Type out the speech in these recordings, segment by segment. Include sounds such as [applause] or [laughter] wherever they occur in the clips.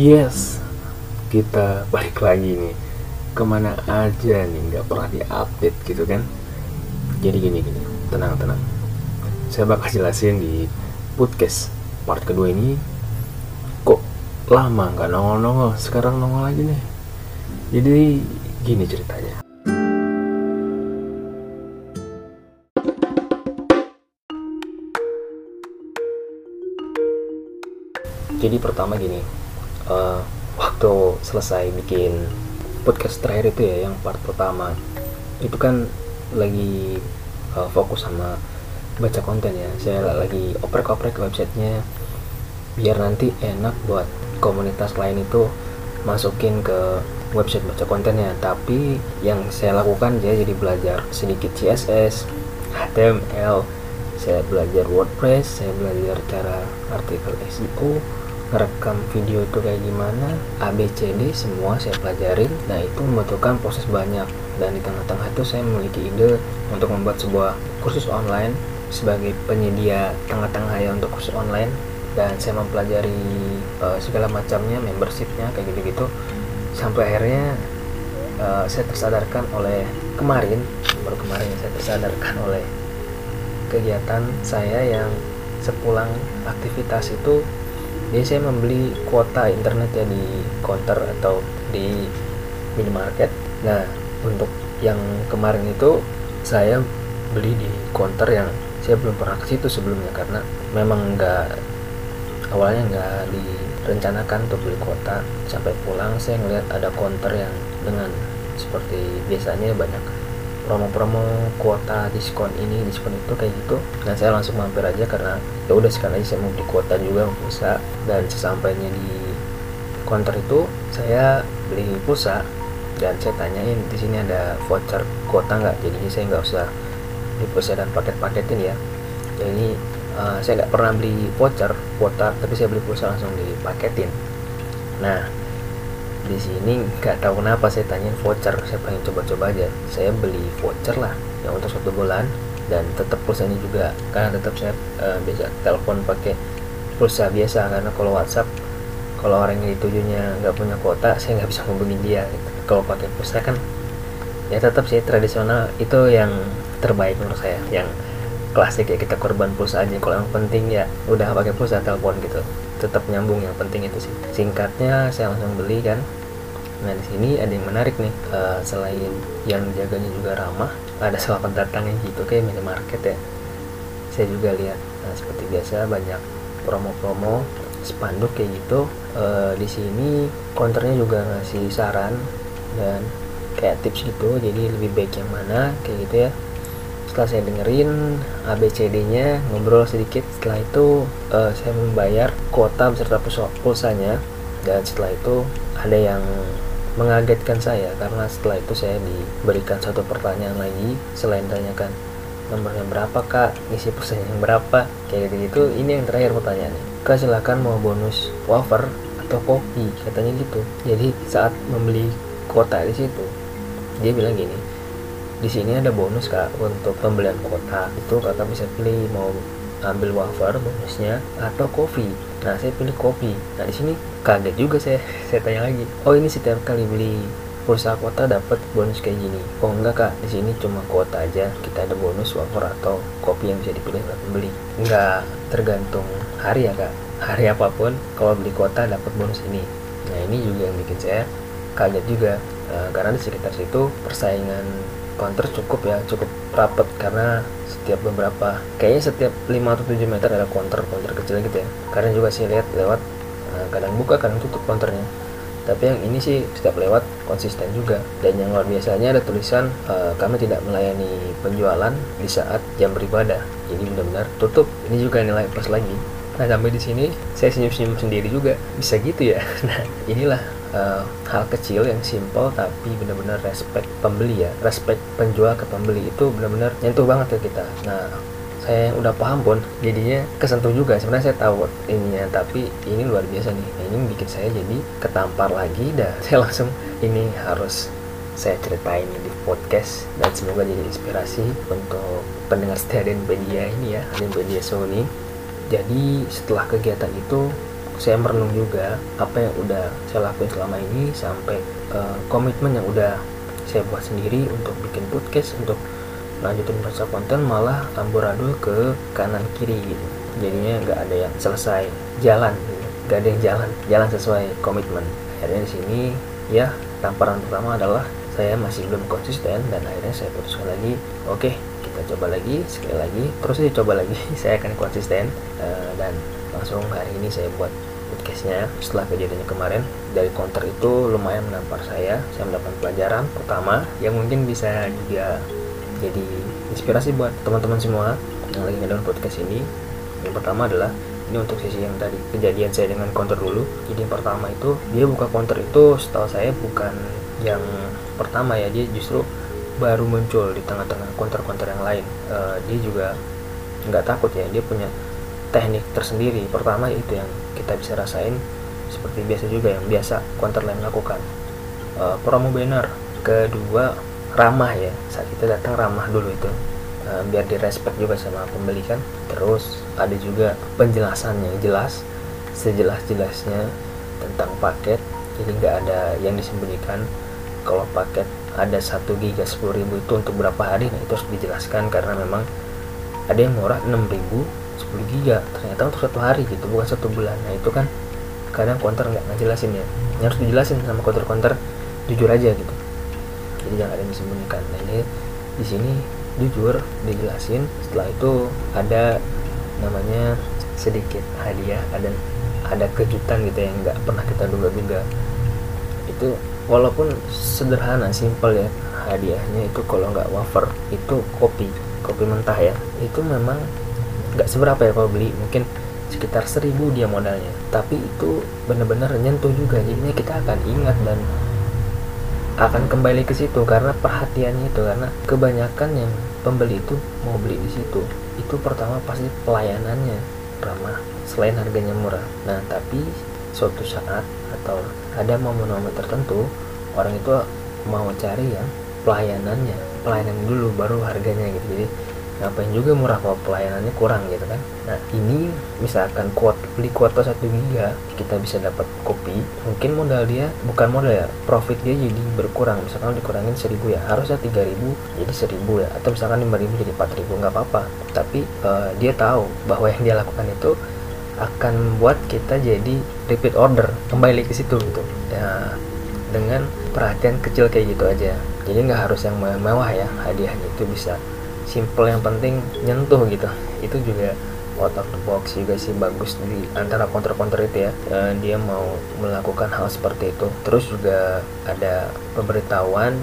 Yes, kita balik lagi nih. Ke mana aja nih, nggak pernah diupdate gitu kan? Jadi gini gini, tenang tenang. Saya bakal jelasin di podcast part kedua ini. Kok lama nggak nongol-nongol, sekarang nongol lagi nih. Jadi gini ceritanya. Jadi pertama gini, uh, waktu selesai bikin podcast terakhir itu ya yang part pertama. Itu kan lagi uh, fokus sama baca konten ya. Saya lagi oprek-oprek websitenya biar nanti enak buat komunitas lain itu masukin ke website baca kontennya. Tapi yang saya lakukan ya jadi belajar sedikit CSS HTML saya belajar WordPress saya belajar cara artikel SEO ngerekam video itu kayak gimana ABCD semua saya pelajarin. Nah itu membutuhkan proses banyak. Dan di tengah-tengah itu saya memiliki ide untuk membuat sebuah kursus online sebagai penyedia tengah-tengah ya untuk kursus online. Dan saya mempelajari uh, segala macamnya membershipnya kayak gitu-gitu. Sampai akhirnya uh, saya tersadarkan oleh kemarin baru kemarin saya tersadarkan oleh kegiatan saya yang sepulang aktivitas itu jadi saya membeli kuota internet ya di counter atau di minimarket. Nah untuk yang kemarin itu saya beli di counter yang saya belum pernah ke situ sebelumnya karena memang nggak awalnya nggak direncanakan untuk beli kuota. Sampai pulang saya ngeliat ada counter yang dengan seperti biasanya banyak promo-promo kuota diskon ini diskon itu kayak gitu. Dan saya langsung mampir aja karena ya udah sekali lagi saya mau beli kuota juga pulsa. Dan sesampainya di counter itu saya beli pulsa. Dan saya tanyain di sini ada voucher kuota nggak? Jadi saya nggak usah beli pulsa dan paket-paketin ya. Jadi uh, saya nggak pernah beli voucher kuota tapi saya beli pulsa langsung dipaketin. Nah di sini nggak tahu kenapa saya tanyain voucher. Saya pengen coba-coba aja. Saya beli voucher lah yang untuk satu bulan. Dan tetap pulsanya juga karena tetap saya uh, bisa telepon pakai pulsa biasa. Karena kalau WhatsApp kalau orang yang ditujunya nggak punya kuota [laughs] saya nggak bisa hubungin dia. Kalau pakai pulsa kan ya tetap sih tradisional. Itu yang terbaik menurut saya yang klasik ya kita korban pulsa aja. Kalau yang penting ya udah pakai pulsa telepon gitu tetap nyambung yang penting itu sih singkatnya saya langsung beli kan Nah di sini ada yang menarik nih, uh, selain yang jaganya juga ramah, ada selapan datangnya gitu kayak minimarket ya. Saya juga lihat, nah, seperti biasa banyak promo-promo spanduk kayak gitu. Uh, di sini counternya juga ngasih saran dan kayak tips gitu, jadi lebih baik yang mana kayak gitu ya. Setelah saya dengerin ABCD-nya, ngobrol sedikit. Setelah itu uh, saya membayar kuota beserta pulsanya. Dan setelah itu ada yang mengagetkan saya karena setelah itu saya diberikan satu pertanyaan lagi selain tanyakan nomornya berapa kak? Isi pesan yang berapa? Kayak gitu gitu ini yang terakhir pertanyaannya. Kak silakan mau bonus wafer atau kopi katanya gitu. Jadi saat membeli kuota di situ dia bilang gini di sini ada bonus kak untuk pembelian kuota itu kakak bisa pilih mau ambil wafer bonusnya atau kopi. Nah saya pilih kopi. Nah di sini kaget juga saya. [laughs] Saya tanya lagi oh ini setiap kali beli pulsa kuota dapat bonus kayak gini? Oh enggak kak. Di sini cuma kuota aja. Kita ada bonus wafer atau kopi yang bisa dipilih oleh pembeli. Enggak tergantung hari ya kak. Hari apa pun kalau beli kuota dapat bonus ini. Nah ini juga yang bikin saya kaget juga uh, karena di sekitar situ persaingan counter cukup ya cukup rapet karena setiap beberapa kayaknya setiap 5 atau 7 meter ada counter counter kecil gitu ya. Karena juga sih lihat lewat uh, kadang buka kadang tutup counternya tapi yang ini sih setiap lewat konsisten juga. Dan yang luar biasanya ada tulisan uh, kami tidak melayani penjualan di saat jam beribadah. Jadi benar-benar tutup. Ini juga nilai plus lagi. Nah sampai di sini saya senyum-senyum sendiri juga. Bisa gitu ya. [laughs] Nah inilah uh, hal kecil yang simple tapi benar-benar respect pembeli ya. Respect penjual ke pembeli itu benar-benar nyentuh banget ke kita. Nah saya yang udah paham pun jadinya kesentuh juga. Sebenarnya saya tahu ininya tapi ini luar biasa nih. Nah, ini bikin saya jadi ketampar lagi dan [laughs] saya langsung ini harus saya ceritain di podcast. Dan semoga jadi inspirasi untuk pendengar setia Denpedia ini ya Denpedia Sony. Jadi setelah kegiatan itu saya merenung juga apa yang udah saya lakuin selama ini sampai uh, komitmen yang udah saya buat sendiri untuk bikin podcast untuk lanjutin baca konten malah amburadul ke kanan kiri gitu. Jadinya nggak ada yang selesai jalan gitu. nggak ada yang jalan jalan sesuai komitmen. Akhirnya di sini ya tamparan pertama adalah saya masih belum konsisten dan akhirnya saya putuskan lagi oke okay, kita coba lagi sekali lagi. Terus saya coba lagi [laughs] saya akan konsisten uh, dan langsung hari ini saya buat podcastnya. Setelah kejadiannya kemarin dari counter itu lumayan menampar saya. Saya mendapatkan pelajaran pertama yang mungkin bisa juga jadi inspirasi buat teman-teman semua yang lagi ngedown podcast ini. Yang pertama adalah ini untuk sisi yang tadi kejadian saya dengan counter dulu. Jadi yang pertama itu dia buka counter itu setahu saya bukan yang pertama ya dia justru baru muncul di tengah-tengah counter-counter yang lain. Uh, dia juga nggak takut ya dia punya teknik tersendiri. Pertama itu yang kita bisa rasain seperti biasa juga yang biasa counter lain lakukan. Uh, promo banner. Kedua ramah ya. Saat kita datang ramah dulu itu. Uh, biar direspek juga sama pembeli kan. Terus ada juga penjelasan yang jelas sejelas-jelasnya tentang paket. Jadi nggak ada yang disembunyikan. Kalau paket ada satu giga sepuluh ribu itu untuk berapa hari nah itu harus dijelaskan karena memang ada yang murah enam ribu sepuluh giga ternyata untuk satu hari gitu bukan satu bulan. Nah itu kan kadang counter nggak ngejelasin ya. Ini harus dijelasin sama counter-counter jujur aja gitu. Jadi jangan ada yang disembunyikan. Nah ini di sini jujur dijelasin setelah itu ada namanya sedikit hadiah ada ada kejutan gitu yang nggak pernah kita duga-duga itu walaupun sederhana simpel ya hadiahnya itu kalau nggak wafer itu kopi kopi mentah ya. Itu memang nggak seberapa ya kalau beli mungkin sekitar seribu dia modalnya. Tapi itu benar-benar nyentuh juga jadinya kita akan ingat dan akan kembali ke situ karena perhatiannya itu karena kebanyakan yang pembeli itu mau beli di situ. Itu pertama pasti pelayanannya ramah selain harganya murah. Nah tapi suatu saat atau ada momen-momen tertentu orang itu mau cari yang pelayanannya pelayanan dulu baru harganya gitu. Jadi ngapain juga murah kalau pelayanannya kurang gitu kan. Nah ini misalkan kuot beli kuota satu giga kita bisa dapat kopi mungkin modal dia bukan modal ya profit dia jadi berkurang. Misalkan dikurangin seribu ya harusnya tiga ribu jadi seribu ya atau misalkan lima ribu jadi empat ribu nggak apa-apa. Tapi uh, dia tahu bahwa yang dia lakukan itu akan membuat kita jadi repeat order kembali ke situ gitu. Ya dengan perhatian kecil kayak gitu aja. Jadi nggak harus yang mewah ya hadiahnya itu bisa simple yang penting nyentuh gitu. Itu juga out of the box juga sih bagus di antara counter-counter itu ya. E, dia mau melakukan hal seperti itu. Terus juga ada pemberitahuan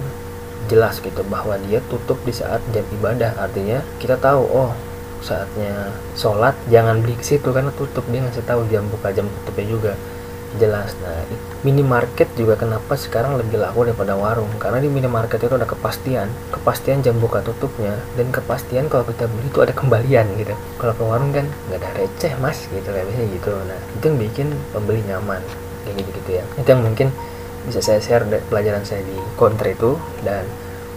jelas gitu bahwa dia tutup di saat jam ibadah. Artinya kita tahu oh saatnya sholat jangan beli ke situ karena tutup. Dia ngasih tahu jam buka jam tutupnya juga jelas. Nah minimarket juga kenapa sekarang lebih laku daripada warung? Karena di minimarket itu ada kepastian. Kepastian jam buka tutupnya. Dan kepastian kalau kita beli itu ada kembalian gitu. Kalau ke warung kan nggak ada receh mas gitu. Kayak biasanya gitu. Nah itu yang bikin pembeli nyaman. Kayak gitu gitu ya. Itu yang mungkin bisa saya share pelajaran saya di kontra itu. Dan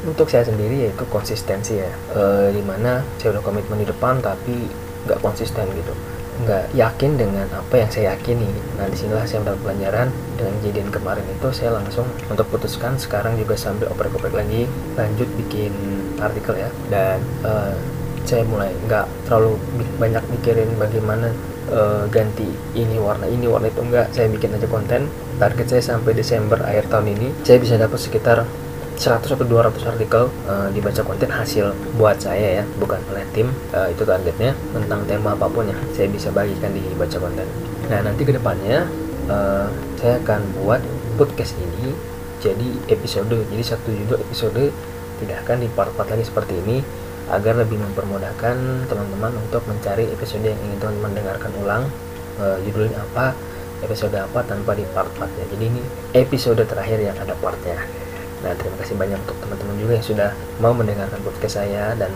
untuk saya sendiri yaitu konsistensi ya. E, di mana saya udah komitmen di depan tapi nggak konsisten gitu nggak yakin dengan apa yang saya yakini. Nah di sinilah saya mendapat pelajaran. Dengan kejadian kemarin itu saya langsung untuk putuskan sekarang juga sambil oprek-oprek lagi lanjut bikin artikel ya. Dan uh, saya mulai nggak terlalu banyak mikirin bagaimana uh, ganti ini warna ini warna itu enggak saya bikin aja konten. Target saya sampai Desember akhir tahun ini saya bisa dapat sekitar 100 atau 200 artikel uh, dibaca konten hasil buat saya ya bukan oleh tim. Uh, itu targetnya. Tentang tema apa pun ya saya bisa bagikan di baca konten. Nah nanti ke depannya uh, eh, saya akan buat podcast ini jadi episode. Jadi satu judul episode tidak akan di part-part lagi seperti ini agar lebih mempermudahkan teman-teman untuk mencari episode yang ingin teman-teman dengarkan ulang. Uh, judulnya apa episode apa tanpa di part-part ya jadi ini episode terakhir yang ada partnya Nah, terima kasih banyak untuk teman-teman juga yang sudah mau mendengarkan podcast saya dan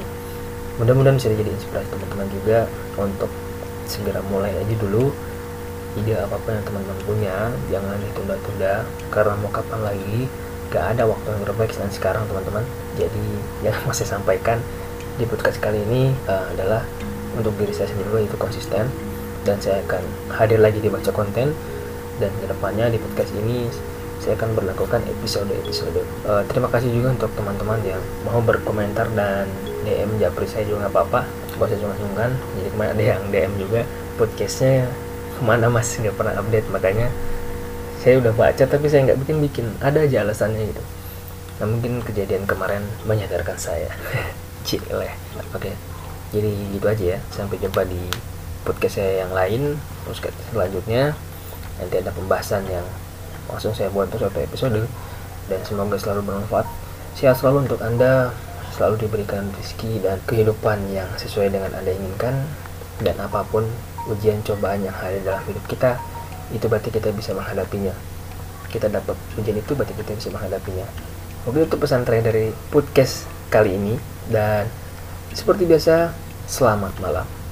mudah-mudahan bisa jadi inspirasi teman-teman juga untuk segera mulai aja dulu. Ide apa pun yang teman-teman punya jangan ditunda-tunda. Karena mau kapan lagi gak ada waktu yang terbaik selain sekarang teman-teman. Jadi yang [laughs] masih sampaikan di podcast kali ini uh, adalah untuk diri saya sendiri itu konsisten. Dan saya akan hadir lagi di baca konten. Dan ke depannya di podcast ini saya akan berlakukan episode-episode. Uh, terima kasih juga untuk teman-teman yang mau berkomentar dan DM japri saya juga nggak apa-apa. Gak usah sungkan Jadi kemarin ada yang DM juga. Podcastnya ke mana mas? Nggak pernah update. Makanya saya udah baca tapi saya nggak bikin bikin. Ada aja alasannya gitu. Nah mungkin kejadian kemarin menyadarkan saya. [laughs] Cileh oke. Jadi gitu aja ya. Sampai jumpa di podcast saya yang lain. Podcast selanjutnya nanti ada pembahasan yang langsung saya buat untuk satu episode. Dan semoga selalu bermanfaat. Sehat selalu untuk anda. Selalu diberikan rezeki dan kehidupan yang sesuai dengan anda inginkan. Dan apa pun ujian cobaan yang ada dalam hidup kita itu berarti kita bisa menghadapinya. Kita dapat ujian itu berarti kita bisa menghadapinya. Oke itu pesan terakhir dari podcast kali ini. Dan seperti biasa selamat malam